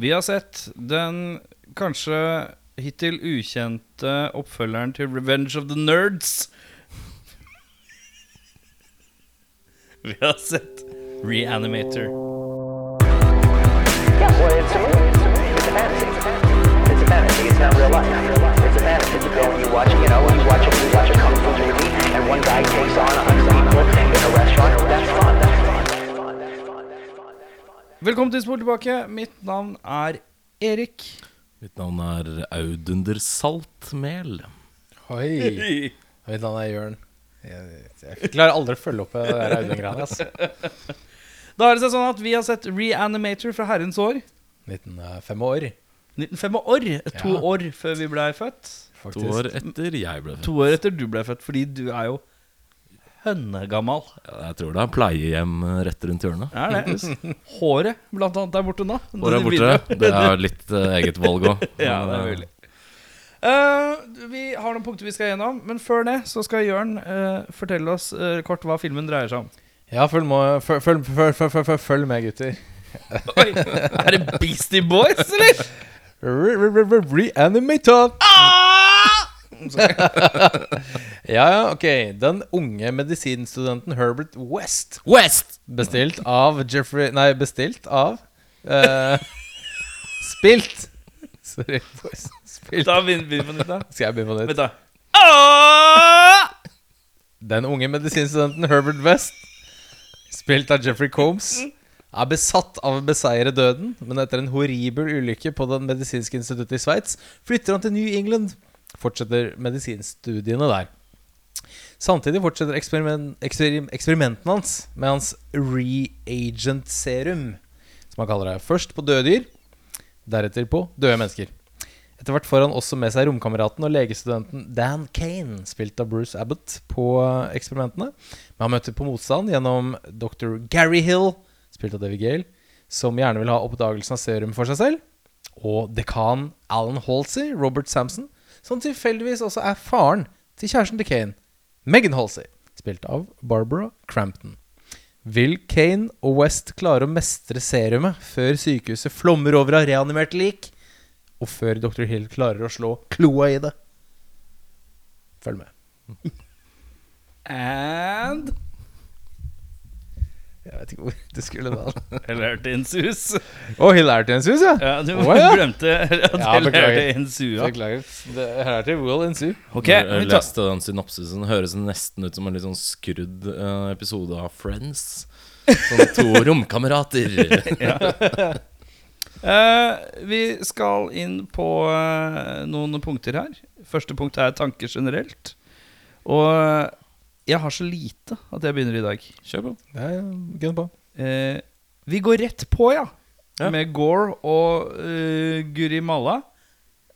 Vi har sett den kanskje hittil ukjente oppfølgeren til Revenge of the Nerds. Vi har sett Reanimator. Yeah, well, it's a movie. It's a movie. It's a fantasy. It's a fantasy. It's not real life. It's a fantasy. You go and you watch, you know, you watch a, you watch a kung fu movie, and one guy takes on a hundred people in a restaurant. That's fun. Velkommen til Spor tilbake. Mitt navn er Erik. Mitt navn er Audunder Saltmel. Oi. Mitt navn er Jørn. Jeg, jeg klarer aldri å følge opp det der Audun-greiene. Altså. Da er det sånn at vi har sett Reanimator fra herrens år. 1905 år, 1905 år. To Ja. år før vi blei født. To år etter jeg ble født. To år etter du ble født, fordi du er jo hønnegammal. Ja, jeg tror det er pleiehjem rett rundt hjørnet. Ja, det? Håret, blant annet, der borte nå. Håret er borte? Det er litt uh, eget valg òg. Ja, det er mulig. Uh, vi har noen punkter vi skal gjennom, men før det så skal Jørn uh, fortelle oss kort hva filmen dreier seg om. Ja, følg, med- følg, følg, følg, følg, følg, følg, følg med, gutter. Oi, Er det Beastie Boys, eller? Re- re- re- re- Reanimator! Ja, ja, ok. Den unge medisinstudenten Herbert West, West! bestilt av Jeffrey Nei, bestilt av eh, Spilt. Sorry, boys. Spilt. Da begynner vi på nytt, da. Skal jeg begynne på nytt? Vent, da. Ah! Den unge medisinstudenten Herbert West, spilt av Jeffrey Combs, er besatt av å beseire døden, men etter en horribel ulykke på Det medisinske instituttet i Sveits flytter han til New England. Fortsetter medisinstudiene der. Samtidig fortsetter eksperiment, eksperim, eksperimentene hans med hans reagent serum, som han kaller det. Først på døde dyr, deretter på døde mennesker. Etter hvert får han også med seg romkameraten og legestudenten Dan Kane, spilt av Bruce Abbott, på eksperimentene. Men han møter på motstand gjennom dr. Gary Hill, spilt av David Gale, som gjerne vil ha oppdagelsen av serum for seg selv. Og dekan Alan Halsey, Robert Sampson, som tilfeldigvis også er faren til kjæresten til Kane, Megan Halsey, spilt av Barbara Crampton. Vil Kane og West klare å mestre serumet før sykehuset flommer over av reanimerte lik? Og før Dr. Hill klarer å slå kloa i det. Følg med. And Jeg vet ikke hvor det skulle da. Hilartins hus. Å, oh, hus, ja! Ja, du oh, ja. glemte at Ja, hua. Beklager. Det er til will ensue. Ok, jeg vi tar leste den synopsisen. Det høres nesten ut som en litt sånn skrudd uh, episode av Friends. Sånn to romkamerater. Eh, Vi skal inn på uh, noen punkter her. Første punkt er tanker generelt. Og jeg har så lite at jeg begynner i dag. Kjør på. Ja, ja, Gunn på. Eh, vi går rett på, ja. Ja. Med Gore og uh, Guri Malla.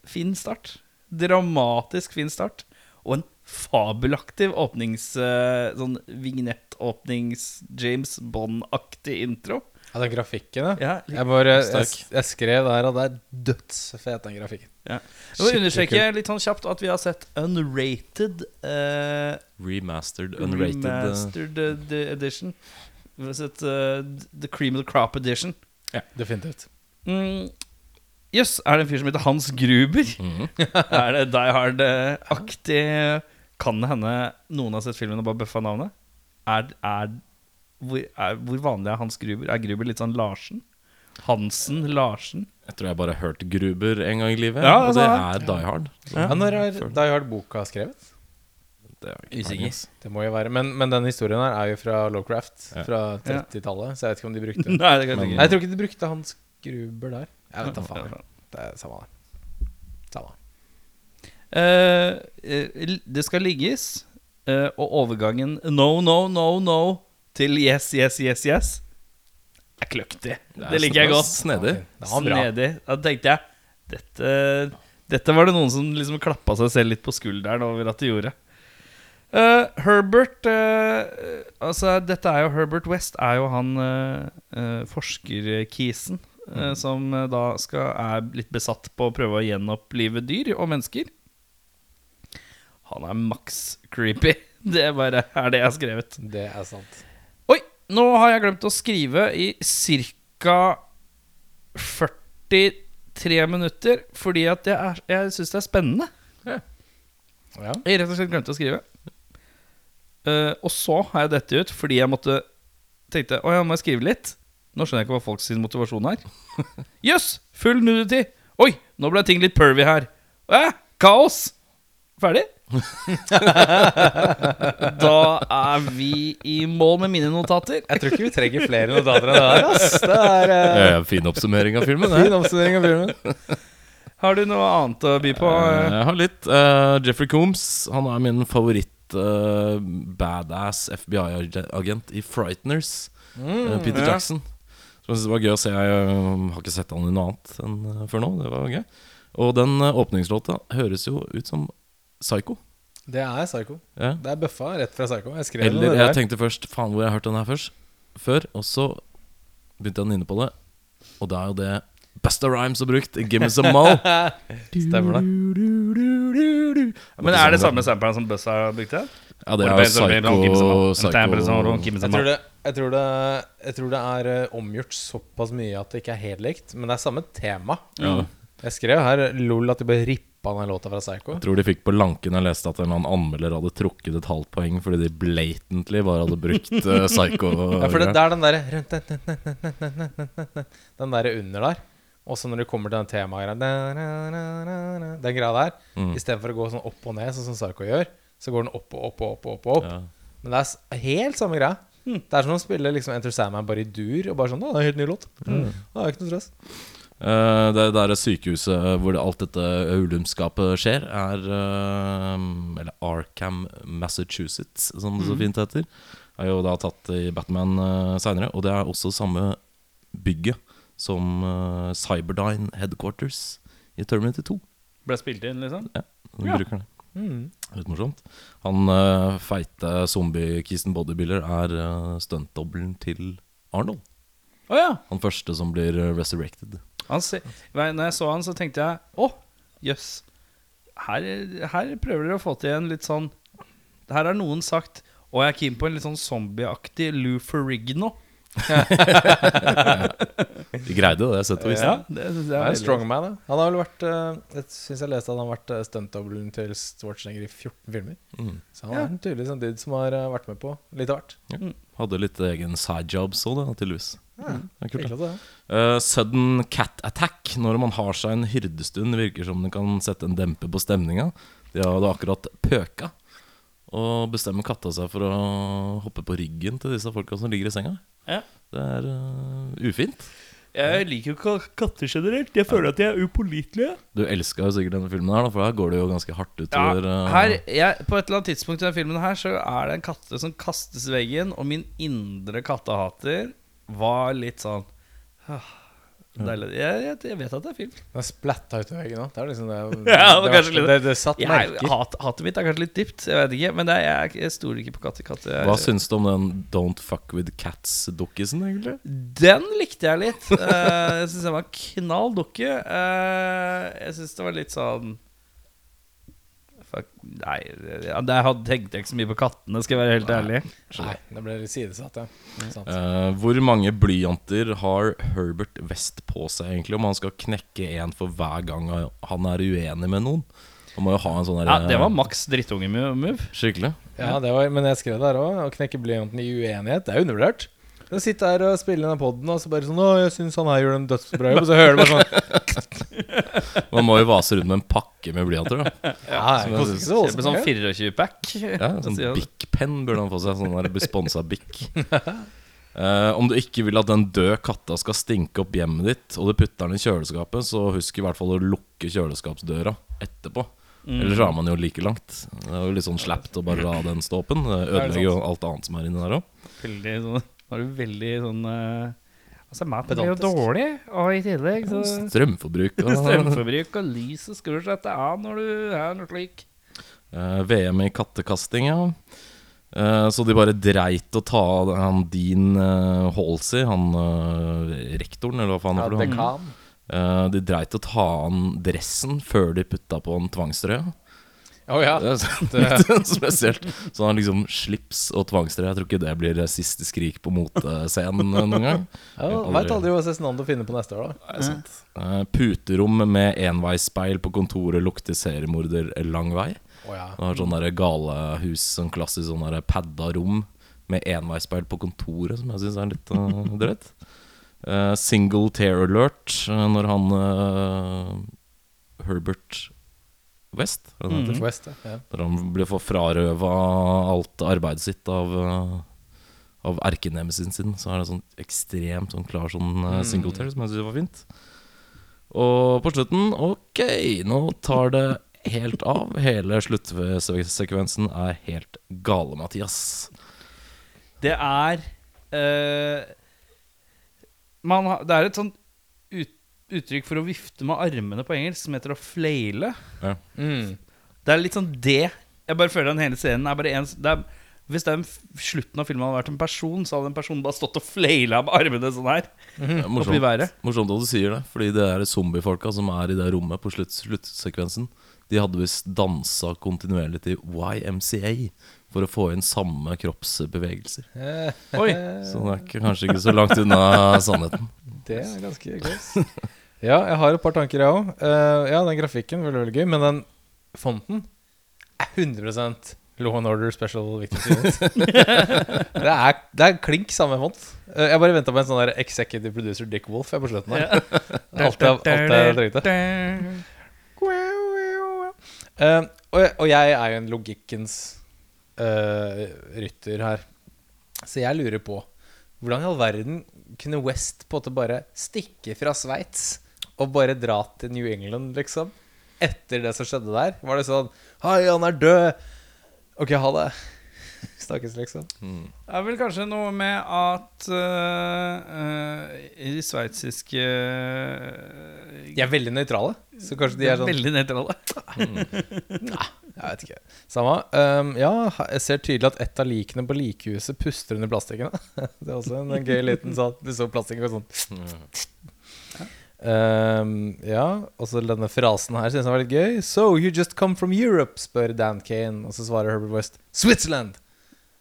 Fin start. Dramatisk fin start. Og en fabelaktiv åpnings... Uh, sånn vignett-åpnings-James Bond-aktig intro. Ja, den grafikken, ja. Ja, Jeg, bare, jeg, jeg skrev der at det er dødsfet, den grafikken. Ja. Jeg må understreke litt sånn kjapt at vi har sett unrated uh, Remastered, unrated. eh, remastered uh, edition. Vi har sett uh, The Cream of the Crop edition. Ja, Definitivt. Mm, yes, er det en fyr som heter Hans Gruber? mhm. er det Die Hard-aktig? Kan det hende noen har sett filmen og bare bøffa navnet? Er, er, hvor, er, hvor vanlig er Hans Gruber? Er Gruber litt sånn Larsen? Hansen Larsen? Jeg tror jeg bare har hørt Gruber en gang i livet. Ja, og det altså, er Die Hard. Ja. Ja, når er Die Hard-boka skrevet? Det er Usikker. Det må jo være Men, men den historien her er jo fra Lowcraft, Ja. fra 30-tallet, så jeg vet ikke om de brukte Nei, det Men- jeg Nei. Jeg tror ikke de brukte Hans Gruber der. Jeg vet da faen. Det er samme det. Samme. Eh, det skal ligges, uh, og overgangen no, no, no, no til yes, yes, yes, yes er kløktig. Det, er liker jeg godt. Snedig. Det. Snedig. Da tenkte jeg dette, dette var det noen som liksom klappa seg selv litt på skulderen over at de gjorde. Uh, Herbert uh, Altså, dette er jo Herbert West er jo han uh, forskerkisen mm. som da skal, er litt besatt på å prøve å gjenopplive dyr og mennesker. Han er maks creepy. Det bare er det jeg har skrevet. Det er sant. Nå har jeg glemt å skrive i ca. 43 minutter fordi at jeg, er- jeg syns det er spennende. Ja. Jeg rett og slett glemte å skrive. Eh, og så har jeg dette ut fordi jeg måtte tenkte Å jeg må jeg skrive litt? Nå skjønner jeg ikke hva folks sin motivasjon er. Jøss! full nudity! Oi, nå ble ting litt pervy her. Æ, kaos! Ferdig? da er vi i mål med mine notater. Jeg tror ikke vi trenger flere notater enn det der. Ass. Det er uh... ja, ja, fin oppsummering av filmen. fin oppsummering av filmen. Har du noe annet å by på? Uh, Jeg har litt. Uh, Jeffrey Combs Han er min favoritt eh, badass FBI-agent i Frighteners. Eh, Peter ja. Jackson. Som jeg synes det var gøy å se. Jeg eh, har ikke sett han i noe annet enn før nå. Det var gøy. Og den åpningslåta høres jo ut som Psycho. Det er Psycho. Ja. Det er bøffa rett fra Psycho. Jeg skrev Eller jeg tenkte først Faen, hvor har jeg hørt den her først? Før. Og så begynte jeg inne på det, og det er jo det Busta Rhymes har brukt. Give me some mo. Stemmer det. Men er det samme samperen som Buzz har brukt? det? Ja, det er Psycho, Jeg tror, psycho det, jeg, tror det, jeg tror det er eh, omgjort såpass mye at det ikke er helt likt. Men det er samme tema. ja. Jeg skrev her lol at de bare rippa den låta fra Psycho. Jeg tror de fikk på lanken jeg leste at en annen anmelder hadde trukket et halvt poeng fordi de blatantly bare hadde brukt uh, Psycho. Ja, for det, det er den derre Den derre under der. Og så når du kommer til den temagreia Den greia der. Mm. Istedenfor å gå sånn opp og ned, sånn som Psycho gjør, så går den opp og opp og opp. og opp, opp. Ja. Men det er helt samme greia. Det er som å spille liksom Enter Sandman bare i dur. Og bare sånn, «Å, det er en helt ny låt Det er ikke noe stress. Eh, det der sykehuset hvor alt dette ulumskapet skjer, er eh, Eller Arkham, Massachusetts, som det så fint heter. Er jo da tatt i Batman uh, seinere. Og det er også samme bygget som eh, Cyberdyne Headquarters i Terminator 2. Ble spilt inn, liksom? Ja, Vi Ja. bruker det. Mm. Litt morsomt. Han uh, feite zombie-kisen bodybuilder er uh, stuntdobbelen til Arnold. Oh, ja. Han første som blir eh, resurrected. Når jeg så han, så tenkte jeg Å, jøss. Her, her prøver dere å få til en litt sånn Her har noen sagt Og jeg er keen på en litt sånn zombieaktig Lou Ferrigno. De greide det, sett og vis. Ja, det synes jeg Det er en strong strongman, da. Han har vel vært eh, Jeg syns jeg leste at han har vært uh, stuntdobbelen til Schwarzenegger i 14 filmer. Mm. Så han er en tydelig sånn dude som har eh, vært med på litt av hvert. Hadde litt egen sidejob så det, tydeligvis. Ja, Det er kult, Hyggelig at det er. Eh, sudden cat attack. Når man har seg en hyrdestund, virker som det kan sette en demper på stemninga. De hadde akkurat pøka og bestemmer katta seg for å hoppe på ryggen til disse folka som ligger i senga. Ja. Det er uh, ufint. Jeg liker jo katter generelt. Jeg føler at de er upålitelige. Du elska jo sikkert denne filmen, her for her går det jo ganske hardt utover. ja, her, jeg, på et eller annet tidspunkt i denne filmen her Så er det en katte som kastes i veggen, og min indre kattehater var litt sånn. Jeg, jeg, jeg vet at det er film. Den er splatta ut i veggen òg. Det er liksom det, Ja, det var det, det, det satt merker. hat, hatet mitt er kanskje litt dypt, jeg vet ikke. Men det er, jeg, jeg stoler ikke på katter. katter er- Hva syns du om den Don't Fuck With Cats-dukkisen, egentlig? Den likte jeg litt. Eh, jeg syns den var knall dukke. Eh, jeg syns det var litt sånn Nei, ja, det hadde tenkte jeg ikke så mye på kattene, skal jeg være helt ærlig. Nei, det ble litt sidesatt, ja. Eh, hvor mange blyanter har Herbert West på seg, egentlig? Om han skal knekke én for hver gang han er uenig med noen? Han må jo ha en sånn Ja, Det var maks drittunge-move. Skikkelig. Ja, det var, men jeg skrev der òg. Å knekke blyanten i uenighet, det er undervurdert. Du sitter her og spiller denne poden, og så bare sånn 'Å, jeg syns han her gjør en dødsbra jobb', og så hører du bare sånn Man må jo vase rundt med en pakke med blyanter. da Ja, jeg synes- ikke så med sånn mye. Ja, 24-pack. Sånn han. Bic-penn burde han få seg. Sånn der besponsa Bic. Uh, om du ikke vil at den døde katta skal stinke opp hjemmet ditt, og du putter den i kjøleskapet, så husk i hvert fall å lukke kjøleskapsdøra etterpå. Mm. Ellers er man jo like langt. Det er jo litt sånn slapt å bare la den stå åpen. Ødelegger jo alt annet som er inni der òg. Veldig sånn Var du veldig sånn eh, Altså, maten blir jo Pedantisk. dårlig, og i tillegg så Strømforbruk og Strømforbruk og lyset skrur seg etter av når du er noe slik. Eh, VM i kattekasting, ja. Eh, så de bare dreit å ta han Dean uh, Halsey, han eh, rektoren, eller hva faen Ja, er det for noe? dekan. Eh, de dreit å ta han dressen før de putta på en tvangstrøye. Å ja. Det er sånn- spesielt. Så han liksom slips og tvangstrøye. Jeg tror ikke det blir siste skrik på motescenen noen gang. ja Veit aldri hva Cezinando finner på neste år, da. Det er sant. Eh, puterom med enveisspeil på kontoret lukter seriemorder lang vei. Oh, ja. Han har sånn galehus, sånn klassisk sånn padda rom med enveisspeil på kontoret, som jeg syns er litt uh, drøyt. Uh, single tear alert når han Herbert West, heter? West, ja. Der han ble for frarøva alt arbeidet sitt av uh, Av erkenemesisen sin. Så er det sånn ekstremt sånn klar sånn mm. singletary som jeg synes var fint. Og på slutten Ok, nå tar det helt av. Hele sluttsekvensen er helt gale, Mathias. Det er uh, man Det er et sånt uttrykk for å vifte med armene på engelsk som heter å flaile. Mm. Det er litt sånn det Jeg bare føler den hele scenen er bare en det er, Hvis den slutten av filmen hadde vært en person, så hadde den personen bare stått og flaila med armene sånn her. Er Oppi morsomt, været. morsomt at du sier det, fordi det er zombiefolka som er i det rommet på slutt, sluttsekvensen. De hadde visst dansa kontinuerlig til YMCA for å få inn samme kroppsbevegelser. Oi. Så det er kanskje ikke så langt unna sannheten. Det er ganske close. Ja, jeg har et par tanker, jeg òg. ja, den grafikken veldig, veldig gøy. Men den fonten er 100 Law and Order Special Victims Unit. det, er, det er klink samme font. Uh, jeg bare venta på en sånn der executive producer Dick Wolf jeg, på slutten her. Alt jeg, alt jeg trengte. Uh, og, jeg- og jeg er jo en logikkens eh, rytter her. Så jeg lurer på hvordan i all verden kunne West på en måte bare stikke fra Sveits og bare dra til New England, liksom? Etter det som skjedde der? Var det sånn Hei, han er død! Ok, ha det. Snakkes, liksom. Det er vel kanskje noe med at uh, uh, i de sveitsiske uh, De er veldig nøytrale, så kanskje de er sånn Veldig nøytrale. Nei, Jeg vet ikke. Samme. Um, ja, jeg ser tydelig at et av likene på likhuset puster under plastikken. Det er også en gøy liten sånn Du så plastikken gå sånn. Um, ja, og så denne frasen her synes jeg var litt gøy. So, you just come from Europe, spør Dan Kane. Og så svarer Herbert West Switzerland!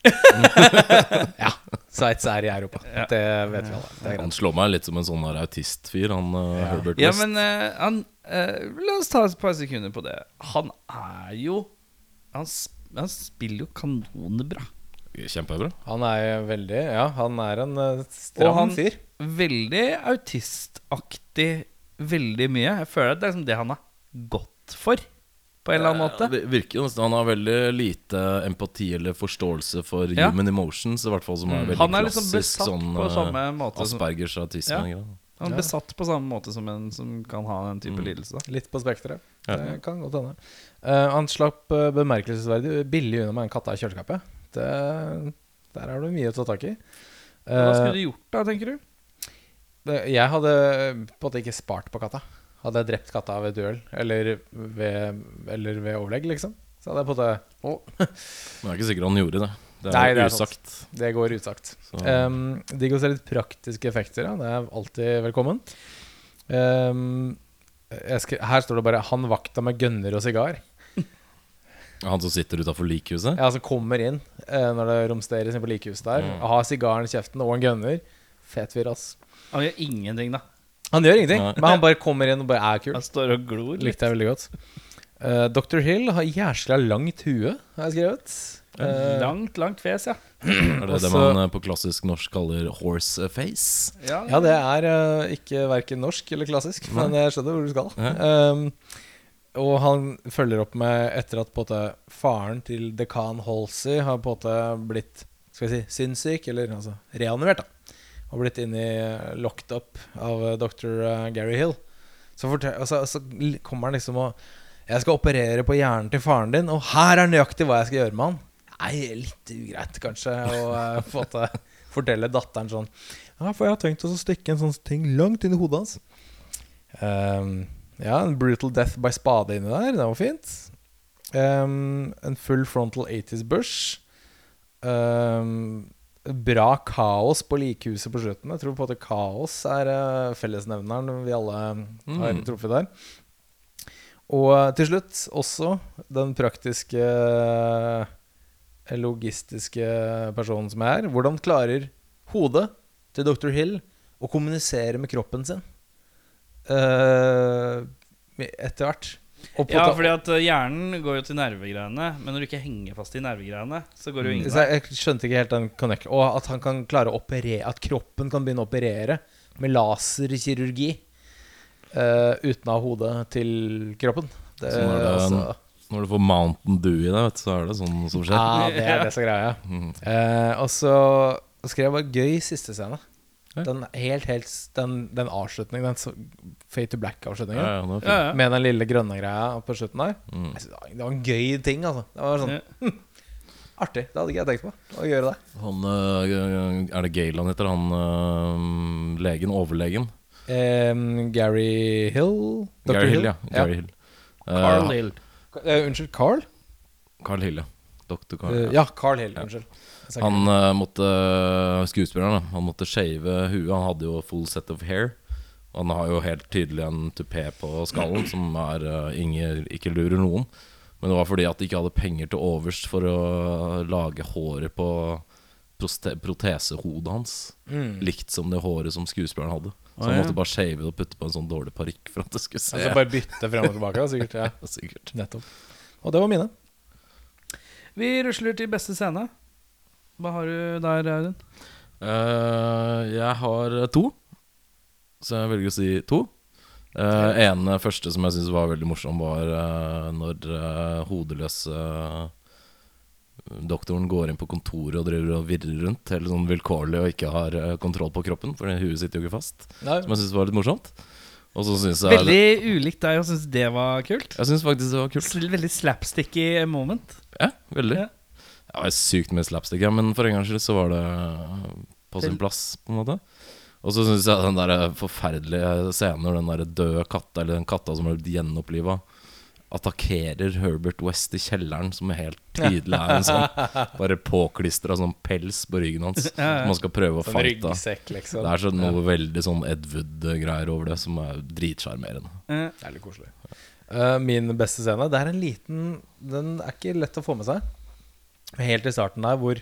ja. Sveits er i Europa. Ja. Det vet vi alle. Det er Han slår meg litt som en sånn her autistfyr, han ja. Herbert Ja, men uh, han uh, La oss ta et par sekunder på det. Han er jo Han, sp han spiller jo kanonbra. Kjempebra. Han er veldig Ja, han er en Og stram han- fyr. Veldig autistaktig veldig mye. Jeg føler at det er liksom det han har gått for, på en eller annen måte. Det virker jo nesten Han har veldig lite empati eller forståelse for Ja. human emotions, i hvert fall som er veldig Han er liksom klassisk sånn på eh, samme måte Aspergers autisme. Ja. Han er besatt på samme måte som en som kan ha den type Mm. lidelse. Litt på spekteret. Ja. Det kan godt hende. Uh, han slapp uh, bemerkelsesverdig billig unna med en katta i kjøleskapet. Det, der har du mye å ta tak i. Hva Eh, skulle du gjort da, tenker du? jeg hadde på en måte ikke spart på katta. Hadde jeg drept katta ved duell eller ved, eller ved overlegg, liksom, så hadde jeg på en måte Å, Men jeg er ikke sikker han gjorde det. Det er, Nei, det er sant. usagt. det går usagt. Så, Um, Digg å se litt praktiske effekter. Ja. Det er alltid velkommen. Um, jeg skal, her står det bare 'Han vakta med gønner og sigar'. Han som sitter utafor likhuset? Ja, som kommer inn eh, når det romsteres inn på likhuset der. Mm. Har sigaren i kjeften og en gunner. Fet fyr, ass. Han gjør ingenting, da. Han gjør ingenting, Nei. men han bare kommer inn og bare er kul. Han står og glor. litt. Likte jeg veldig godt. Uh, Dr. Hill har jæskla langt hue, har jeg skrevet. Uh, Langt, langt fjes, ja. Er det det man eh, på klassisk norsk kaller horse face? Ja, ja, det er uh, ikke verken norsk eller klassisk, men jeg skjønner hvor du skal. Um, og han følger opp med etter at på en måte faren til dekan Halsey har på en måte blitt skal jeg si, sinnssyk, eller altså reanimert, da. Og blitt inn i locked up av eh, dr. Gary Hill. Så, fortell, og så, kommer han liksom og Jeg skal operere på hjernen til faren din, og her er nøyaktig hva jeg skal gjøre med han. Nei, litt ugreit, kanskje, å uh, på en fortelle datteren sånn Ja, for jeg har tenkt å stikke en sånn ting langt inn i hodet hans. Ehm, ja, en brutal death by spade inni der. Det var fint. Um, en full frontal 80s bush. Um, bra kaos på likehuset på slutten. Jeg tror på en måte kaos er uh, fellesnevneren vi alle har Mm. truffet der. Og til slutt også den praktiske eh, logistiske personen som er. Hvordan klarer hodet til Dr. Hill å kommunisere med kroppen sin eh, etter hvert? Ja, fordi at uh, hjernen går jo til nervegreiene, men når du ikke henger fast i nervegreiene, så går det jo ingen vei. jeg, jeg skjønte ikke helt den connect Og at han kan klare å operere At kroppen kan begynne å operere med laserkirurgi uh, uten av hodet til kroppen. Det, så når, det altså, Når du får Mountain Dew i deg, vet du, så er det sånn som skjer. ja, det er det som er greia. Mm. Uh, og så skrev jeg bare gøy siste scene. Den helt, helt Den, den avslutningen, den Fade to Black-avslutningen, Ja, ja. Ja, ja. med den lille grønne greia på slutten der. Mm. Jeg synes det, var, det var en gøy ting, altså. Det var sånn Ja. artig. Det hadde ikke jeg tenkt på å gjøre det. Han, øh, er det Gale han heter? Han øh, legen? Overlegen? Em, Gary Hill? Dr. Gary Hill, ja. Gary Hill. Eh, Carl Hill. Eh, unnskyld, Carl? Carl Hill, ja. Dr. Carl. Eh, ja, Carl Hill. Unnskyld. Han uh, måtte Skuespilleren, da. Han måtte shave huet. Han hadde jo full set of hair. Han har jo helt tydelig en tupé på skallen som er uh, ingen, ikke lurer noen. Men det var fordi at de ikke hadde penger til overs for å lage håret på protesehodet hans. Mm. Likt som det håret som skuespilleren hadde. Så han måtte bare shave det og putte på en sånn dårlig parykk for at det skulle se Altså bare bytte frem og tilbake, da, sikkert. Ja, Sikkert. nettopp. Og det var mine. Vi rusler til beste scene. Hva har du der, Audun? Uh, jeg har to, så jeg velger å si to. Uh, en første som jeg syns var veldig morsom, var uh, når uh, hodeløse doktoren går inn på kontoret og driver og virrer rundt helt sånn vilkårlig og ikke har eh, kontroll på kroppen, for huet sitter jo ikke fast. Nei. Som jeg syns var litt morsomt. Og så syns jeg Veldig ulikt deg å synes det var kult. Jeg synes faktisk det var kult. Veldig slapsticky moment. Ja, veldig. Ja. Det var sykt med slapstick, ja, men for en gangs skyld så var det på sin plass, på en måte. Og så syns jeg den der forferdelige scenen når den der døde katta, eller den katta som ble gjenoppliva, attakkerer Herbert West i kjelleren, som helt tydelig er en sånn bare påklistra sånn pels på ryggen hans. Som man skal prøve å Sånn fighte. ryggsekk, liksom. Det er sånn noe veldig sånn Ed Wood-greier over det, som er dritsjarmerende. Det er litt koselig. Uh, min beste scene Det er en liten Den er ikke lett å få med seg. Helt i starten der hvor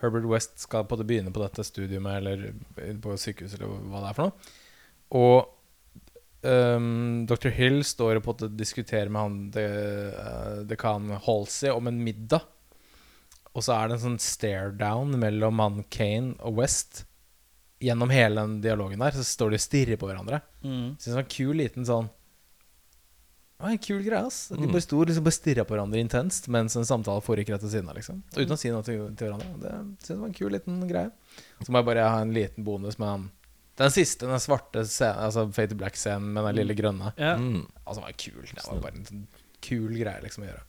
Herbert West skal på det begynne på dette studiet med, eller på sykehuset, eller hva det er for noe. Og ehm, Dr. Hill står og diskuterer med han de, uh, dekan Halsey om en middag. Og så er det en sånn stare down mellom han Kane og West. Gjennom hele den dialogen der så står de og stirrer på hverandre. mm. Synes det var en kul liten sånn Det var en kul greie, ass. De Mm. bare sto liksom bare stirra på hverandre intenst mens en samtale foregikk rett ved siden av. liksom Uten å si noe til, til hverandre. Det synes jeg var en kul liten greie. Så må jeg bare ha en liten bonus med han Den siste, den svarte scenen, altså Fate to Black-scenen med den lille grønne. ja. Mm. Altså, den var kul. Det var bare en sånn kul greie liksom å gjøre.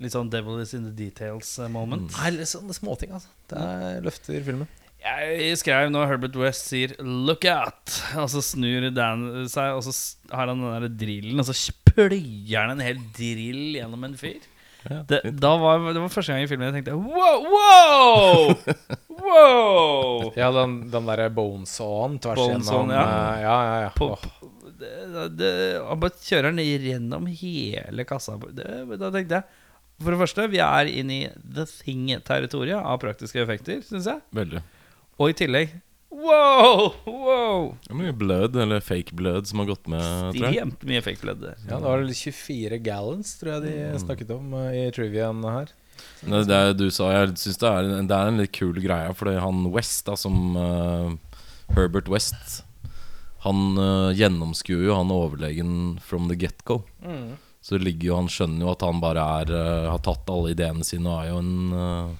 Litt sånn Devil is in the details eh, moment. Nei, litt sånne småting, altså. Det er- løfter filmen. Jeg skrev når Herbert West sier 'look out', og så snur Dan seg, og så s- har han den der drillen, og så pløyer han en hel drill gjennom en fyr. Ja, Det, da var, det var første gang i filmen jeg tenkte wow! wow! wow! Ja, den, den derre bonesawen tvers Bonesawen, gjennom ja. eh, ja, ja, ja. På, Åh. det, det, han bare kjører den gjennom hele kassa. Det, da tenkte jeg For det første, vi er inne i The Thing-territoriet av praktiske effekter, syns jeg. Veldig. Og i tillegg Wow! wow Det er mye blød, eller fake blød, som har gått med, tror jeg. Ekstremt mye fake blood. der. Ja, det var vel 24 gallons, tror jeg de snakket om eh, i triviaen her. Det, det du sa, jeg syns det, er en- det er en litt kul greie. For han West, da, som eh, Herbert West Han uh, gjennomskuer jo han overlegen from the get-go. Så ligger jo han skjønner jo at han bare er eh, har tatt alle ideene sine og er jo en, uh,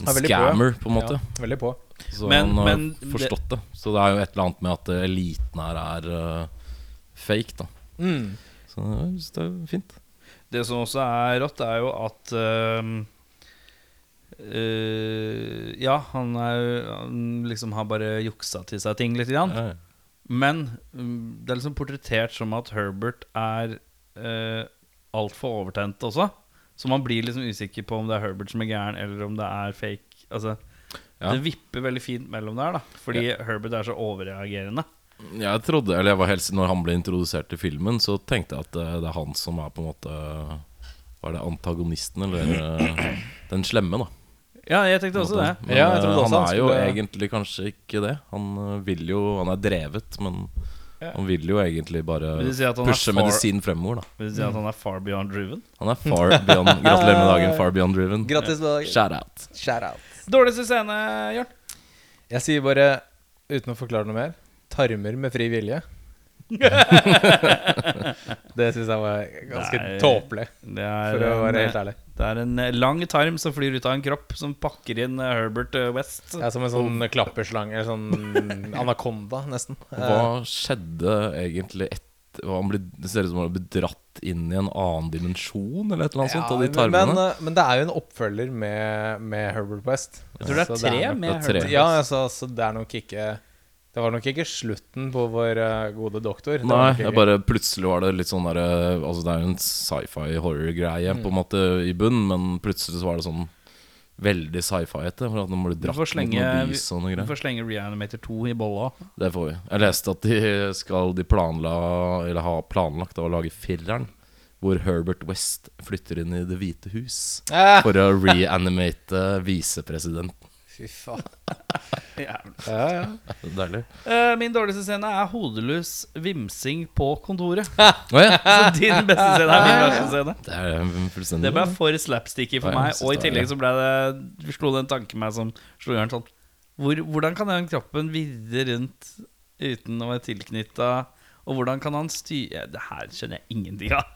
en Er veldig på, ja. scammer, på en måte. Ja, veldig på. Så Men- han har men forstått det. Så det er jo et eller annet med at eh, eliten her er uh, fake, da. Mm. Så ja, det er fint. Det som også er rått, er jo at uh, uh, Ja, han, er, han liksom har bare juksa til seg ting litt. Grann. Ja, ja. Men mm, det er liksom portrettert som at Herbert er uh, altfor overtent også. Så man blir liksom usikker på om det er Herbert som er gæren, eller om det er fake. Altså, Ja. Det vipper veldig fint mellom der, da fordi Herbert er så overreagerende. Jeg trodde, eller jeg var helst Når han ble introdusert til filmen, så tenkte jeg at det, det er han som er på en måte Hva er det, antagonisten, eller eh, den slemme, da. Ja, jeg tenkte også det. Men, Ja, jeg eh, også han han er jo skulle- egentlig kanskje ikke det. Han eh, vil jo Han er drevet, men Ja. han vil jo egentlig bare si han pushe medisin fremover, da. Vil du si at han er far beyond driven? Han er far beyond Gratulerer med dagen, far beyond driven. Grattis med dagen. Shout out. Shout out. Dårligste scene, Jørn? Jeg sier bare, uten å forklare noe mer, tarmer med fri vilje. det syns jeg var ganske Nei. tåpelig, Det er, for å en, være helt ærlig. det er en eh, lang tarm som flyr ut av en kropp, som pakker inn eh, Herbert eh, West. Jeg er som en sånn klapperslange, eller sånn anakonda, nesten. Hva skjedde egentlig etter han blir, Det ser ut som han blir dratt inn i en annen dimensjon, eller et eller annet sånt, av de men, tarmene. men, eh, men det er jo en oppfølger med, med Herbert West. Jeg tror det er tre nok- med det er tre. Herbert Ja, altså, så det er nok ikke Det var nok ikke slutten på vår eh, gode doktor. Det Nei, nok jeg bare plutselig var det litt sånn derre Altså, det er jo en sci-fi horror-greie Mm. på en måte i bunn, men plutselig så var det sånn veldig sci-fi-ete. For at nå må du dratt mot noen lys og noe vi får slenge Reanimator 2 i bolla. Det får vi. Jeg leste at de skal De planla Eller ha planlagt å lage fireren. Hvor Herbert West flytter inn i Det hvite hus Eh, for å reanimate visepresident. Fy faen. Jævlig. Ja, ja. Deilig. Eh, min dårligste scene er hodeløs vimsing på kontoret. Å ja. Så din beste scene er min verste scene. Det er fullstendig Det ble for slapsticky for Ja, jeg meg. synes Og i det tillegg så ble det slo det en tanke meg som slo Jørn sånn hvor, Hvordan kan den kroppen virre rundt uten å være tilknytta? Og hvordan kan han styre Det her skjønner jeg ingenting av.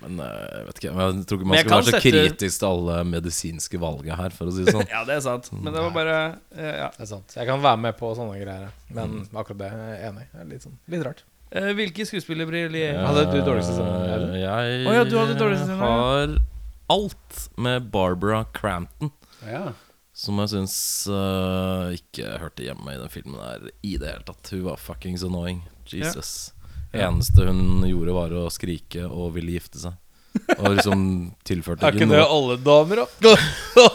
Men eh, jeg vet ikke Jeg tror ikke man skal være så sette- kritisk til alle medisinske valget her, for å si det sånn. Ja, det er sant. Men det var bare eh, ja. Det er sant. Jeg kan være med på sånne greier. Men akkurat det er jeg enig i. Det er litt, sånn, litt rart. Eh, Hvilke skuespillerbriller? Hadde du dårligste sesong? Eh, Jeg Å ja, du hadde dårligste scene, har alt med Barbara Crampton. Ja. Som jeg syns uh, ikke hørte hjemme i den filmen der i det hele tatt. Hun var fuckings annoying. Jesus. Eneste hun gjorde, var å skrike og ville gifte seg. Og liksom tilførte Er ikke det noe. alle damer, da?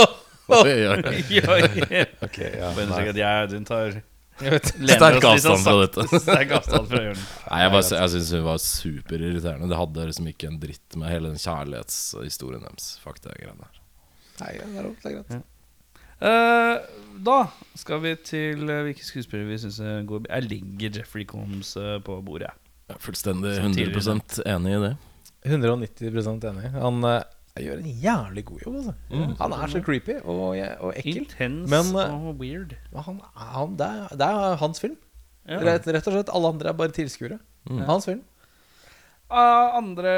Oi, oi, oi. Ja, ja. Bare understreke at jeg tar lener Sterk sånn avstand fra dette. Sterk avstand fra Jørn. Nei, jeg, bare, jeg syns hun var superirriterende. Det hadde liksom ikke en dritt med hele den kjærlighetshistorien deres. Fuck det greiene der. Nei, det er lov, det er greit. Eh, da skal vi til eh, hvilke skuespillere vi syns er gode. Jeg legger Jeffrey Combs eh, på bordet. Jeg er fullstendig 100% enig i det. 190% enig. Han uh, gjør en jævlig god jobb, altså. Mm. Han er så creepy og, og ekkel. Intense Men, uh, og weird. Han, han, det, er, det er hans film. Ja. Rett, rett og slett. Alle andre er bare tilskuere. Mm. Hans film. Uh, andre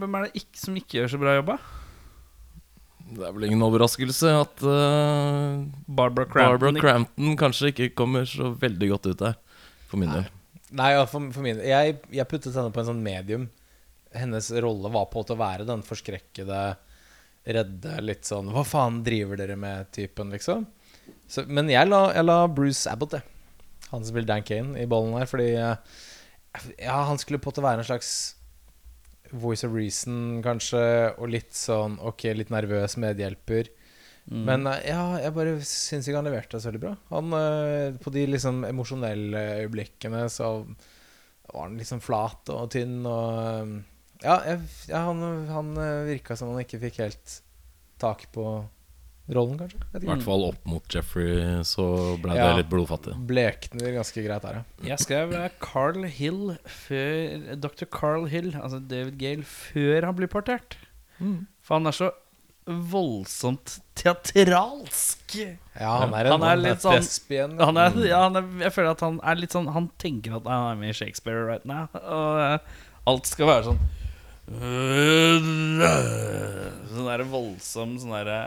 Hvem er det ikke, som ikke gjør så bra jobb? da? Det er vel ingen overraskelse at uh, Barbara Crampton. Barbara Crampton kanskje ikke kommer så veldig godt ut der, for min del. Nei, ja, for, for min jeg, jeg puttet henne på en sånn medium. Hennes rolle var på til å være den forskrekkede, redde, litt sånn Hva faen driver dere med-typen, liksom. Så, men jeg la, jeg la Bruce Abbott, jeg. Han som spiller Dan Kane, i ballen her. Fordi eh, Ja, han skulle på til å være en slags voice of reason, kanskje. Og litt sånn ok, litt nervøs medhjelper. Mm. Men eh, ja, jeg bare syns ikke han leverte så veldig bra. Han, eh, på de liksom emosjonelle øyeblikkene så var han liksom flat og tynn og eh, Ja, jeg, ja han, han virka som han ikke fikk helt tak på rollen, kanskje. I hvert fall opp mot Jeffrey så ble Ja. det litt blodfattig. Blekner ganske greit her, ja. Jeg skrev eh, Carl Hill før Dr. Carl Hill, altså David Gale, før han blir partert. For han er så voldsomt teatralsk. Ja, han er en Han er litt sånn-. Han er, ja, han er, jeg føler at han er litt sånn Han tenker at han er med i Shakespeare right now. Og eh, alt skal være sånn Sånn der voldsom sånn derre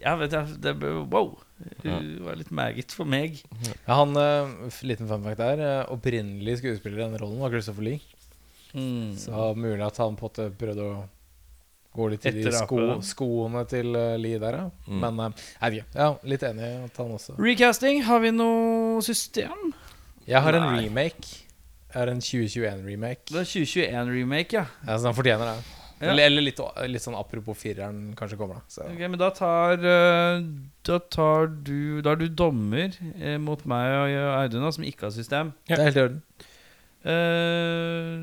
Ja, vet jeg det, Wow. Hun var litt meget for meg. Ja, han, uh, liten fun fact der. Uh, opprinnelig skuespiller i denne rollen var Christopher Lee. Mm. Så mulig at han på en prøvde å gå litt i de sko, skoene til uh, Lee der, ja. Mm. Men uh, jeg vet ikke. Ja, litt enig i at han også Recasting, har vi noe system? Jeg har en remake. Jeg har en 2021-remake. Det er 2021-remake, ja. Ja, så han fortjener det. Ja. Eller, eller litt, litt sånn apropos fireren kanskje kommer, da. Så. Ok, men da tar eh, Da tar du Da er du dommer eh, mot meg og Audun, som ikke har system. Ja. Det er helt i orden. Uh,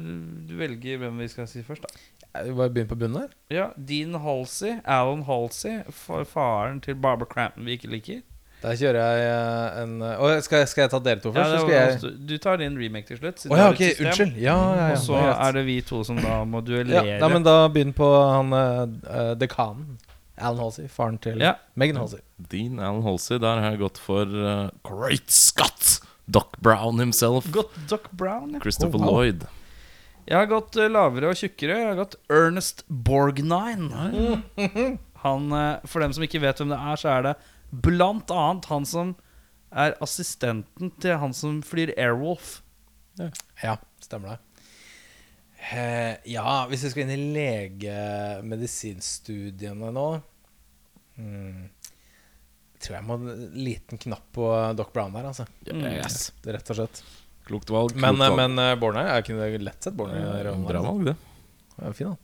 du velger hvem vi skal si først, da. Vi bare begynner på bunnen her. Ja, Dean Halsey, Alan Halsey, faren til Barbara Crampton vi ikke liker. Der kjører jeg eh, en Å, skal, skal jeg ta dere to først? Ja, var- skal jeg du tar din remake til slutt. Oh, ja, har ok, unnskyld. Ja, ja, ja. Og så er det vi to som da må ja, duellere. Ja, men da begynn på han uh, dekanen. Alan Halsey. Faren til Ja. Megan Halsey. Dean Alan Halsey, der har jeg gått for uh, Great Scott! Doc Brown himself. Godt Doc Brown, ja. Christopher Oh, wow. Lloyd. Jeg har gått lavere og tjukkere. Jeg har gått Ernest Borgnine. Han, eh, for dem som ikke vet hvem det er, så er det blant annet han som er assistenten til han som flyr Airwolf. Ja, stemmer det. Eh, ja, hvis vi skal inn i legemedisinstudiene nå hmm, Tror jeg må ha en liten knapp på Doc Brown der, altså. Yes. Det er Rett og slett. Klokt valg. Men, klokt valg. men uh, Bornheim, jeg kunne lett sett Borner. rollen. Bra valg, det. Ja, fin, da.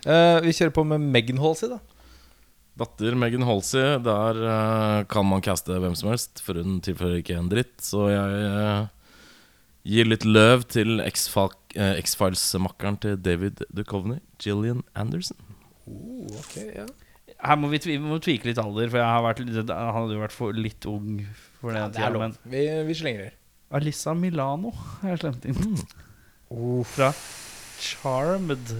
Uh, vi kjører på med Megan Halsey, da. Datter Megan Halsey, der uh, kan man caste hvem som helst, for hun tilfører ikke en dritt. Så jeg uh, gir litt løv til eh, X-Files-makkeren til David Duchovny, Gillian Anderson. Oh, okay, ja. Her må vi, vi må tvike litt alder, for jeg har vært, han hadde jo vært for, litt ung for den det er tida. lov. Men Vi, vi slenger. Alissa Milano har jeg slemt inn. Fra Charmed.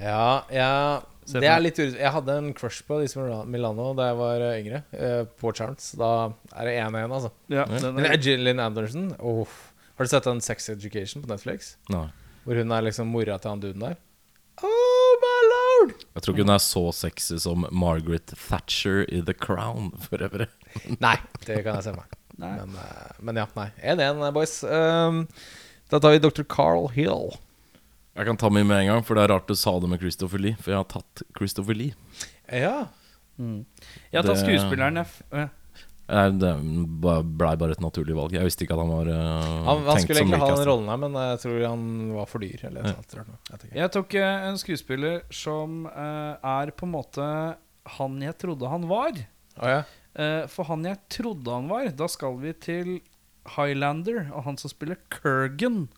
Ja, ja Se for det er litt ur... Jeg hadde en crush på disse Milano da jeg var eh, yngre. Uh, på Charms. Da er det 1-1, altså. Ja, Men er, Gillian Anderson oh. Har du sett den Sex Education på Netflix? Nei. Hvor hun er liksom mora til han duden der? Oh my lord! Jeg tror ikke hun er så sexy som Margaret Thatcher i The Crown, for øvrig. Nei, det kan jeg se meg. Men, eh, men ja, nei. 1-1, boys. Um, da tar vi Dr. Carl Hill. Jeg kan ta min med en gang, for det er rart du sa det med Christopher Lee. For jeg har tatt Christopher Lee. Ja. jeg har tatt det- skuespilleren jeg, eh, Eh, Det blei bare et naturlig valg. Jeg visste ikke at han var uh, Han, han tenkt skulle egentlig ha den rollen her, men jeg tror han var for dyr. Eller ja. Jeg. Jeg tok uh, en skuespiller som uh, er på en måte han jeg trodde han var. Oh, ja. Eh, for han jeg trodde han var, da skal vi til Highlander og han som spiller Kurgan.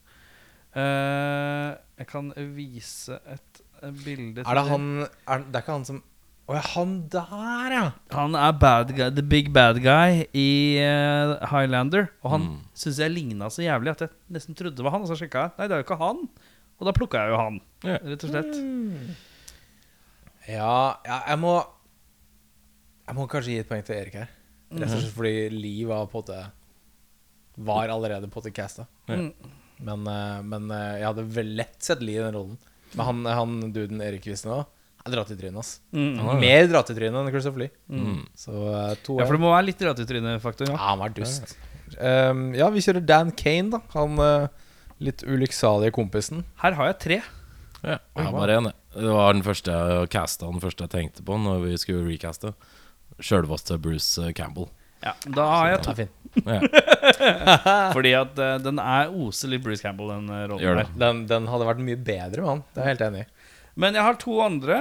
Eh, jeg kan vise et, bilde til Er det han er, Det er ikke han som Å ja, han der, ja! Han er bad guy, the big bad guy i eh, Highlander. Og han Mm. synes jeg ligna så jævlig at jeg nesten trodde det var han. Og så sjekka jeg. Nei, det er jo ikke han. Og da plukka jeg jo han, Ja. rett og slett. Ja, ja, jeg må Jeg må kanskje gi et poeng til Erik her. Rett og slett fordi Liv var på en måte Var allerede på en måte casta. Ja. Mm. Men, eh, men eh, jeg hadde vel lett sett Lee i den rollen. Men han, han duden Erik viste òg er dratt i trynet, ass. Mm. Mer dratt i trynet enn Christopher Lee. Mm. Så uh, to Ja, for det må være litt dratt i trynet-faktor? Ja, Ja. han var dust. Um, ja, vi kjører Dan Kane, da. Han eh, litt ulykksalige kompisen. Her har jeg tre. Ja, jeg har bare én. Det var den første jeg casta, den første jeg tenkte på når vi skulle recaste. Sjølveste Bruce eh, Campbell. Ja, da har jeg to. Fordi at eh, den er oser litt Bruce Campbell, den eh, rollen Gjør det. her. Den, den hadde vært mye bedre med han. Det er jeg helt enig i. Men jeg har to andre.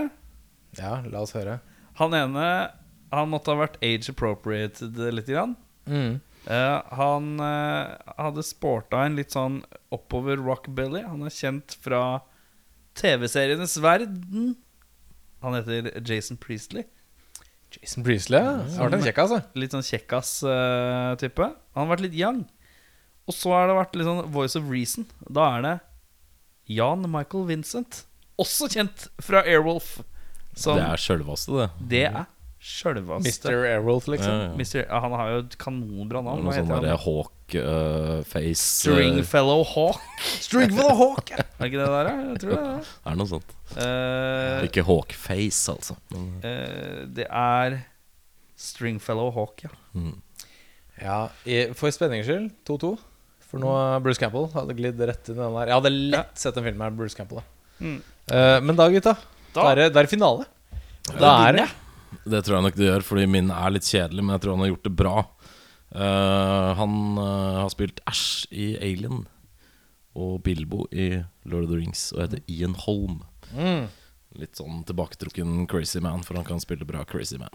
Ja, la oss høre. Han ene Han måtte ha vært age appropriated litt. Grann. Eh, han eh, hadde sporta en litt sånn oppover rockabilly. Han er kjent fra TV-serienes verden. Han heter Jason Priestley. Jason Priestley, ja. Han vært en kjekk, altså. Litt sånn kjekkas-type. han har vært litt young. Og så har det vært litt sånn Voice of Reason. Da er det Jan Michael Vincent. Også kjent fra Airwolf. Som, Det er sjølveste, det. det er sjølvaste Mr. Airwolf, liksom. Ja, ja. Mr. Ja, han har jo et kanonbra navn. Noe sånn derre? Hawk-face Stringfellow Hawk. Stringfellow Hawk! Er det ikke det der. Jeg tror det er det. Er noe sånt. Uh, Ikke Hawk-face, altså. Men, eh, det er Stringfellow Hawk, ja. mm. Ja, for spenningens skyld, 2-2. For nå er Bruce Campbell hadde glidd rett inn i den der. Jeg hadde lett sett en film med Bruce Campbell. Da. Mm. Eh, men da, gutta. Da, det, da er det finale. Da er det Det tror jeg nok det gjør, fordi min er litt kjedelig, men jeg tror han har gjort det bra. Uh, han uh, har spilt Ash i Alien. og Bilbo i Lord of the Rings og heter Ian Holm. Mm. Litt sånn tilbaketrukken crazy man, for han kan spille bra crazy man.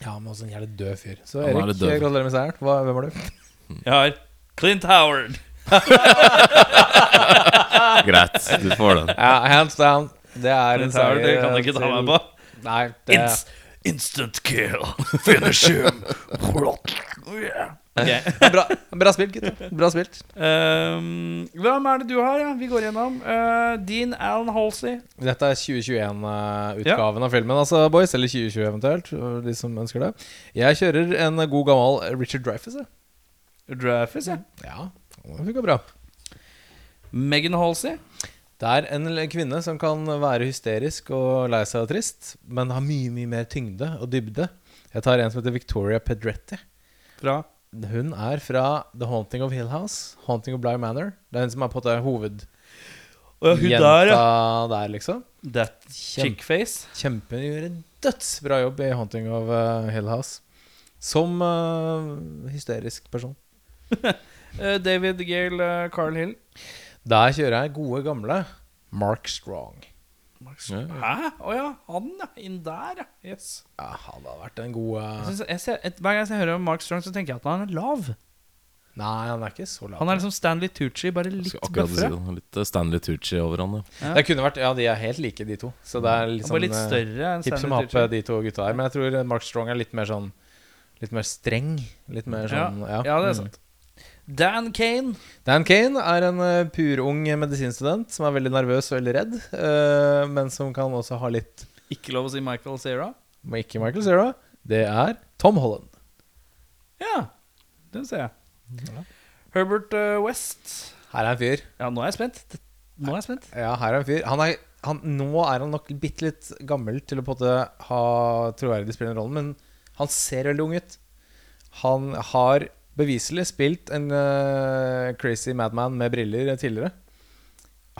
Ja, men også en jævlig død fyr. Så Han er Erik, gratulerer med seieren. Hvem er du? Jeg har Clint Howard. Greit, du får den. Ja, hands down. Det er en Clint Howard, det kan du ikke ta meg på. Nei, det Ins instant kill. Finish him. Ok. bra, bra spilt, gutter. Bra spilt. Um, hvem er det du har? Ja? Vi går gjennom. Uh, Dean Alan Halsey. Dette er 2021-utgaven av filmen, altså, boys. Eller 2020 eventuelt, de som ønsker det. Jeg kjører en god gammel Richard Dreyfus. Dreyfus, ja. Ja, det funka bra. Megan Halsey. Det er en kvinne som kan være hysterisk og lei seg og trist, men har mye mye mer tyngde og dybde. Jeg tar en som heter Victoria Pedretti. Fra Hun er fra The Haunting of Hill House. Haunting of Bly Manor. Det er hun som er på en måte hovedjenta der, ja. der, liksom. That chickface. Kjempe gjør en dødsbra jobb i Haunting of uh, Hill House. Som uh, hysterisk person. Uh, David Gale uh, Carl Hill. Der kjører jeg gode, gamle Mark Strong. Ja. Hæ? Å ja, han ja. Inn der, ja. Yes. Ja, han har vært en god uh, Jeg synes, jeg ser, et, hver gang jeg hører om Mark Strong, så tenker jeg at han er lav. Nei, han er ikke så lav. Han er liksom Stanley Tucci, bare litt bøffere. si. Litt eh, Stanley Tucci over han, ja. Det kunne vært Ja, de er helt like, de to. Så det er litt sånn litt eh, større enn Stanley som Tucci. de to gutta her. Men jeg tror Mark Strong er litt mer sånn Litt mer streng. Litt mer Ja, ja. ja, det er Mm. Dan Kane. Dan Kane er en uh, purung medisinstudent som er veldig nervøs og veldig redd, Uh, men som kan også ha litt Ikke lov å si Michael Cera. Men ikke Michael Cera. Det er Tom Holland. Ja, den ser jeg. Herbert uh, West. Her er en fyr. Ja, nå er jeg spent. Nå er jeg spent. Ja, her er en fyr. Han er, han, nå er han nok bitte litt gammel til å på en måte ha troverdig spillende den rollen, men han ser veldig ung ut. Han har beviselig spilt en uh, crazy madman med briller tidligere.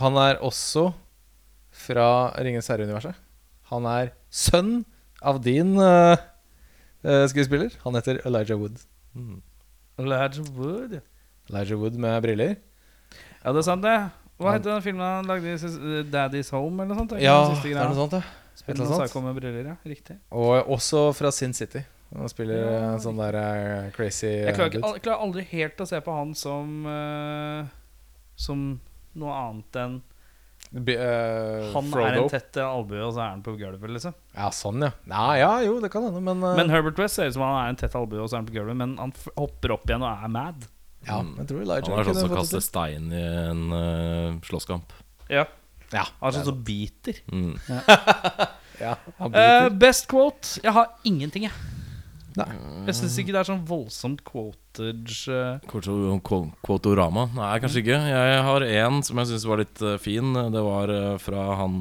Han er også fra Ringens herre-universet. Han er sønn av din uh, skuespiller. Han heter Elijah Wood. Elijah Wood. Elijah Wood med briller. Ja, det er sant, det. Hva het den filmen han lagde? Daddy's Home, eller noe sånt? Ja, det er noe sånt, ja. Spilte noe med briller, ja. Riktig. Og også fra Sin City. Han spiller Ja, sånn der eh, crazy Jeg klarer, ikke, jeg klarer aldri helt å se på han som uh, Som noe annet enn Be- uh, Han er en tett albue, og så er han på gulvet, liksom. Ja, sånn, ja. Nei, ja, jo, det kan hende, men, eh, Men Herbert West ser ut som han er en tett albue, og så er han på gulvet, men han f hopper opp igjen og er mad. Ja, jeg tror Elijah Han er sånn som kaster stein i en uh, slåsskamp. Ja. Ja, Han er sånn som biter. Mm. ja, han Eh, biter. best quote? Jeg har ingenting, jeg. Nei. Jeg syns ikke det er sånn voldsomt quotage. eh. Quoto- quo- Quotorama? Nei, kanskje ikke. Jeg har en som jeg syns var litt eh, fin. Det var eh, fra han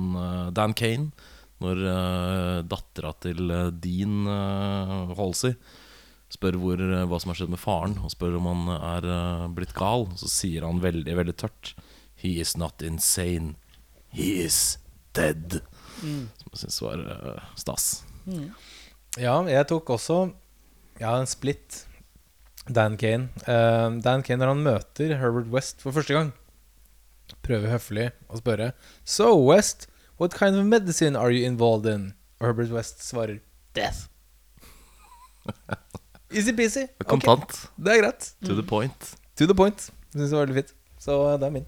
Dan Kane. Når uh, dattera til Dean uh, Halsey spør hvor, hva som har skjedd med faren, og spør om han er blitt gal, så sier han veldig, veldig tørt He is not insane. He is dead. Som jeg syns var stas. stas. Ja, jeg tok også Ja, en split. Dan Kane. Uh, Dan Kane når han møter Herbert West for første gang, prøver høflig å spørre So, West, what kind of medicine are you involved in? Og Herbert West svarer Death. Easy-peasy. Kontant. Okay. det er greit. To the point. To the point. Syns det var veldig fint. Så det er min.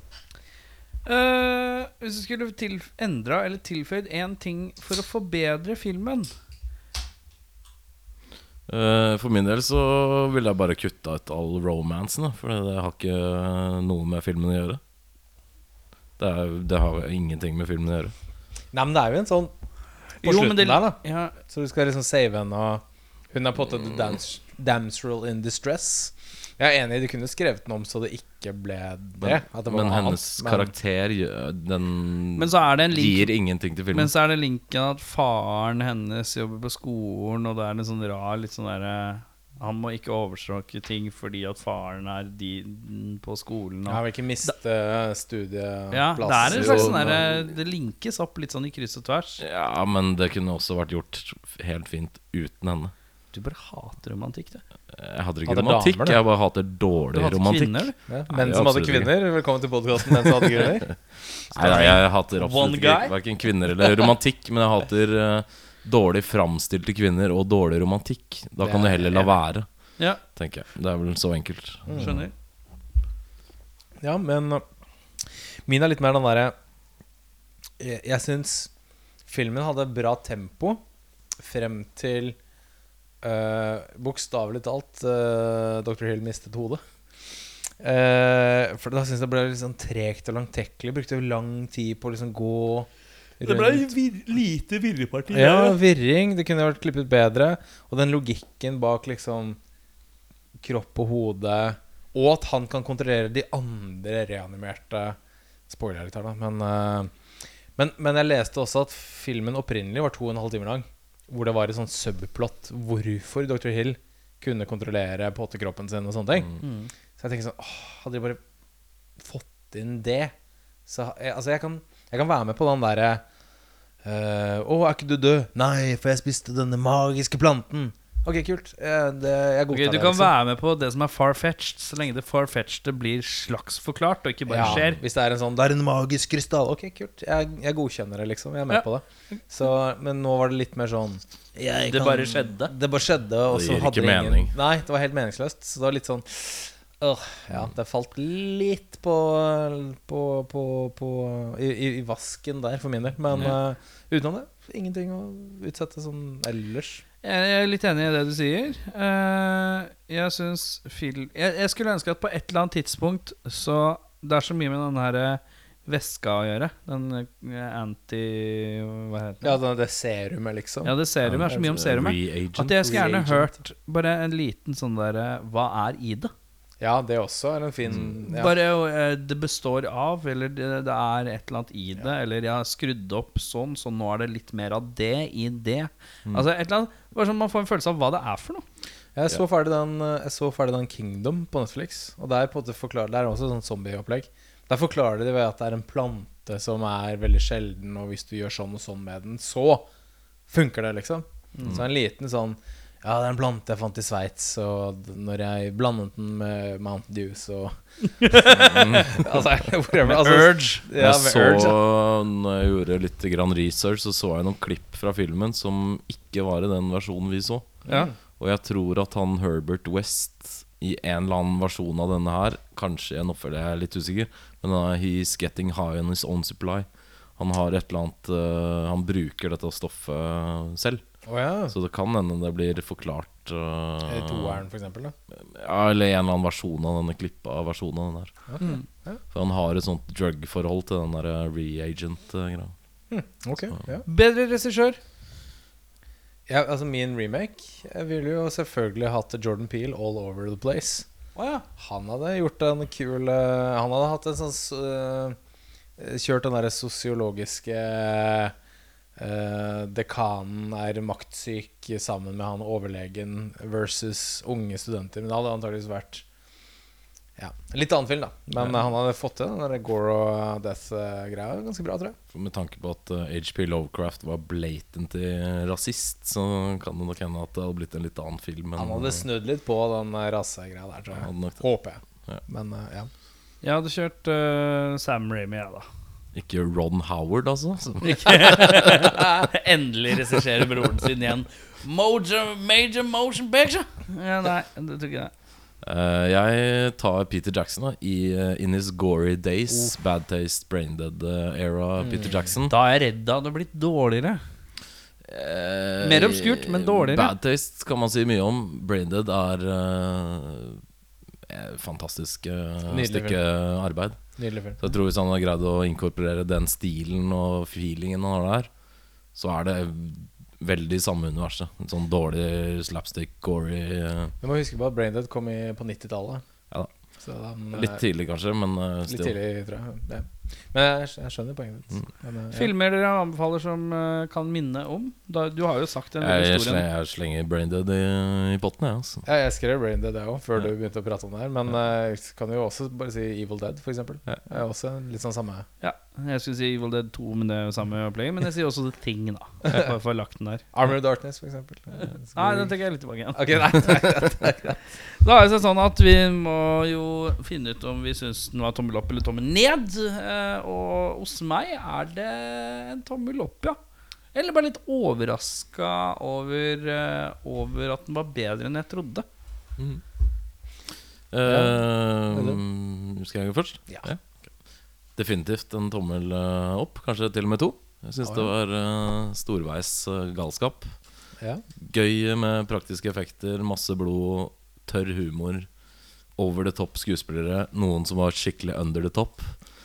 Uh, hvis du skulle endra eller tilføyd én ting for å forbedre filmen For min del så ville jeg bare kutta ut all romansen, for det har ikke noe med filmen å gjøre. Det, er, det har ingenting med filmen å gjøre. Nei, men det er jo en sånn På Jo, slutten men det- der, da. ja, Så du skal liksom save henne, og hun er på en måte the damsel in distress. Jeg er enig, du kunne skrevet den om så det ikke ble det. Men, at det var men hennes annet, men- karakter gjør- Den Men så er det en link gir ingenting til filmen. Men så er det linken at faren hennes jobber på skolen, og det er en sånn rar litt sånn derre Han må ikke overstråke ting fordi at faren er din på skolen. Jeg Og, vil ikke miste studieplasser. ja, det er en slags sånn der, Det linkes opp litt sånn i kryss og tvers. Ja, men det kunne også vært gjort helt fint uten henne. Du bare hater romantikk, du. Jeg hater ikke Hater romantikk, damer, du. jeg bare hater Du dårlig hater romantikk. kvinner, du. Ja, menn som hadde absolutt ikke. kvinner. Velkommen til podkasten Menn som hadde kvinner. Nei, nei, jeg hater One absolutt guy? ikke verken kvinner eller romantikk, men jeg hater eh, dårlig framstilte kvinner og dårlig romantikk. Da kan du er- heller la være, Ja, tenker jeg. Det er vel så enkelt. skjønner. Ja, men uh, min er litt mer den derre Jeg, jeg syns filmen hadde bra tempo frem til uh, Bokstavelig talt uh, Dr. Hill mistet hodet. Uh, for da syns jeg det ble litt sånn tregt og langtekkelig. Brukte jo lang tid på å liksom gå rundt. lite virreparti. Ja, virring. Det kunne vært klippet bedre. Og den logikken bak liksom kropp og hode, og at han kan kontrollere de andre reanimerte Spoiler litt her, da. Men, eh, men, men jeg leste også at filmen opprinnelig var to og en halv time lang. Hvor det var et sånn subplot hvorfor Dr. Hill kunne kontrollere pottekroppen sin og sånne ting. Mm. Så jeg tenker sånn åh, Hadde de bare fått inn det Så jeg, altså jeg kan, jeg kan være med på den derre uh, Å, er ikke du død? Nei, for jeg spiste denne magiske planten. Ok, kult. Det, jeg Ok, okay, du det. kan liksom. være med på det som er far-fetched, så lenge det far-fetched blir slags forklart, og ikke bare ja, skjer. Hvis det er en sånn Det er en magisk krystall. Ok, kult. Jeg, jeg godkjenner det, liksom. Jeg er med Ja. på det. Så, men nå var det litt mer sånn jeg Det kan- bare skjedde. Det bare skjedde, og så hadde ikke det ingen mening. Nei, det var helt meningsløst. Så det var litt sånn øh, Ja, det falt litt på På, på, på i, i, I vasken der, for min del. Men Ja. uh, utenom det, ingenting å utsette sånn ellers. Jeg er litt enig i det du sier. Eh, jeg syns film jeg, skulle ønske at på et eller annet tidspunkt så Det er så mye med den her veska å gjøre. Den eh, anti... Hva heter Ja, det? det, serumet, liksom. Ja, det serumet er så mye om serumet. Reagent. At jeg skulle gjerne hørt bare en liten sånn derre Hva er i det? Ja, det også er en fin ja. Bare eh, det består av, eller det, det er et eller annet i det, eller jeg har skrudd opp sånn, så nå er det litt mer av det i det. Altså et eller annet Bare sånn man får en følelse av hva det er for noe. Jeg så, ferdig den, eh, jeg så ferdig den Kingdom på Netflix. Og der på en måte forklarer Det er også sånn zombieopplegg. Der forklarer de det ved at det er en plante som er veldig sjelden, og hvis du gjør sånn og sånn med den, så funker det, liksom. Så en liten sånn Ja, det er en plante jeg fant i Sveits, og når jeg blandet den med Mount Dew, så Altså, whatever. Altså, Urge. Ja, jeg så, Urge, ja. når jeg gjorde litt grann research, så så jeg noen klipp fra filmen som ikke var i den versjonen vi så. Ja. Og jeg tror at han Herbert West i en eller annen versjon av denne her Kanskje en oppfølger, jeg er litt usikker, men uh, he's getting high on his own supply. Han har et eller annet uh, Han bruker dette stoffet selv. Å ja. Så det kan hende det blir forklart uh, toeren, for eksempel. Da. Ja, eller en eller annen versjon av denne klippa versjonen av den der. Mm. For han har et sånt drug-forhold til den der uh, reagent-greia. Ok, ja. Bedre regissør. ja. Altså, min remake Jeg ville jo selvfølgelig hatt Jordan Peel all over the place. Oh, ja. Han hadde gjort en kul eh, Han hadde hatt en sånn eh, Kjørt den derre sosiologiske eh, Dekanen er maktsyk sammen med han overlegen versus unge studenter. Men det hadde antakeligvis vært ja, litt annen film, da. Men ja. han hadde fått til den der gore og death-greia ganske bra, tror jeg. For Med tanke på at uh, HP Lovecraft var blatant i rasist, så kan det nok hende at det hadde blitt en litt annen film. Men, Han hadde uh, snudd litt på den eh, rasegreia der, tror jeg. Håper jeg. Ja. Men uh, ja. Jeg hadde kjørt eh, Sam Ramy, jeg, da. Ikke Ron Howard, altså. Endelig regisserer broren sin igjen. Major, major motion picture! Ja, nei, det tror ikke jeg. Uh, jeg tar Peter Jackson da i uh, In His Gory Days, Bad Taste, Braindead uh, era Peter Jackson. Da er jeg redd det hadde blitt dårligere. Uh, Mer obskurt, men dårligere. Bad Taste kan man si mye om. Brain Dead er eh, fantastisk uh, Nydelig stykke arbeid. Nydelig film. Så jeg tror Hvis han har greid å inkorporere den stilen og feelingen han har der, så er det veldig samme universet. En sånn dårlig slapstick, gory Du må huske på at Braindead kom i, på 90-tallet. Ja da. Den, Litt eh, tidlig, kanskje, men uh, Litt tidlig, tror jeg. Ja. Men jeg, jeg skjønner poenget ditt. Mm. Men, eh, ja. Filmer dere anbefaler som uh, kan minne om? Da, du har jo sagt den Jeg, jeg, slenger, jeg slenger Braindead i, i potten, jeg. Altså. Ja, jeg skrev Braindead jeg òg, før Ja. du begynte å prate om det her. Men eh, kan jo også bare si Evil Dead, for eksempel. Ja. Det er også litt sånn samme. Ja. Jeg skulle si Evil Dead 2, men det er jo samme opplegget. Men jeg sier også The Thing, da. Bare for å ha lagt den der. Armor of Darkness, for eksempel. Nei, den tenker jeg litt tilbake igjen. Ok, nei, nei. Da er det sånn at vi må jo finne ut om vi syns den var tommel opp eller tommel ned. Eh, Og hos meg er det en tommel opp, ja. Eller bare litt overraska over, eh, over at den var bedre enn jeg trodde. Uh, skal jeg gå først? Ja. ja. Definitivt en tommel eh, opp, kanskje til og med to. Jeg syns Å, det var eh, storveis eh, galskap. Ja. Gøy med praktiske effekter, masse blod, tørr humor. Over the top skuespillere. Noen som var skikkelig under the top.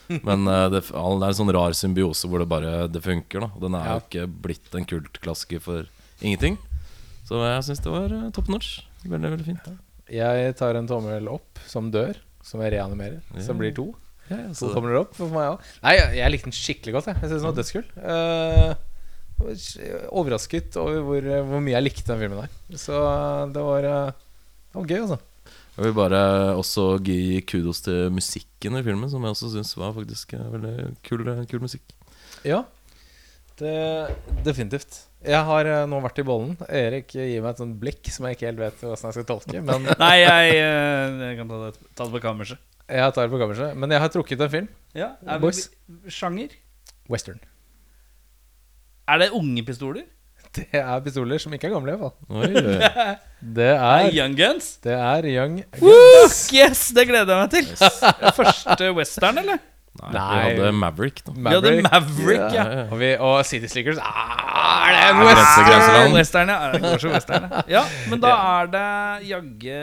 Men uh, det, det er en sånn rar symbiose hvor det bare Det funker. da Den er Ja. jo ikke blitt en kultklassiker for ingenting. Så jeg syns det var uh, top notch. Veldig, veldig fint. Jeg tar en tommel opp som dør, som jeg reanimerer. Som blir to. Ja, ja, To så- tomler opp for meg òg. Nei, jeg, jeg likte den skikkelig godt. Jeg, jeg synes den var dødskul. Uh, overrasket over hvor, hvor mye jeg likte den filmen der. Så eh, det var, eh, det var gøy, altså. Jeg vil bare også gi kudos til musikken i filmen, som jeg også syns var faktisk eh, veldig kul, kul musikk. Ja, det, definitivt. Jeg har eh, nå vært i bollen. Erik gir meg et sånt blikk som jeg ikke helt vet hvordan jeg skal tolke. Men Nei, jeg, eh, jeg kan ta det, ta det på kammerset. jeg tar det på kammerset. Men jeg har trukket en film. Ja, er Boys. Sjanger? Western. Er det unge pistoler? Det er pistoler som ikke er gamle, i hvert fall. Det er, Young Guns? det er Young Fuck yes! Det gleder jeg meg til. Første western, eller? Nei, Nei. vi hadde Maverick, da. Vi hadde Maverick, ja. Ja, ja. Og, vi, og City Slickers ah, Er det en Grense- western? Western, ja. Det går så western, ja. ja. Men da er det jagge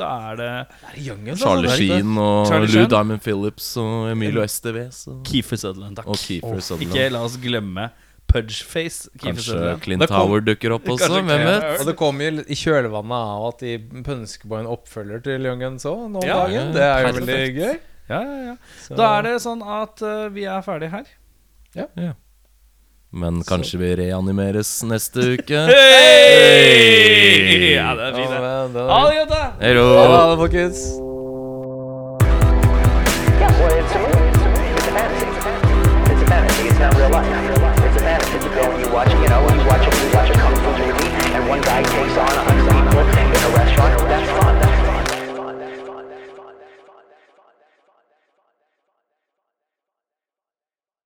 Da er det Det er Young Guns, Charlie. Sheen og Charlie Lou Diamond Phillips og Emilio Estevez og, Keefer Sutherland, takk. og Kiefer Sutherland. Ikke la oss glemme Pudgeface. Kanskje Clint kom- Howard dukker opp også, vet? Og det kommer jo i kjølvannet av at de pønsker på en oppfølger til Young Guns òg nå om Ja, dagen. Det er jo perfekt. veldig gøy. Ja, ja, ja. Så- Da er det sånn at uh, vi er ferdige her. Ja. Men kanskje vi reanimeres neste uke? Hey! Ja, det er fint, det. Ja, Ha det godt, da! Hei då! Ha det, folkens. Yeah, well, it's a movie. It's a movie. It's a fantasy. It's a fantasy. It's not real life. Guy takes on a hundred people in a restaurant. That's fine.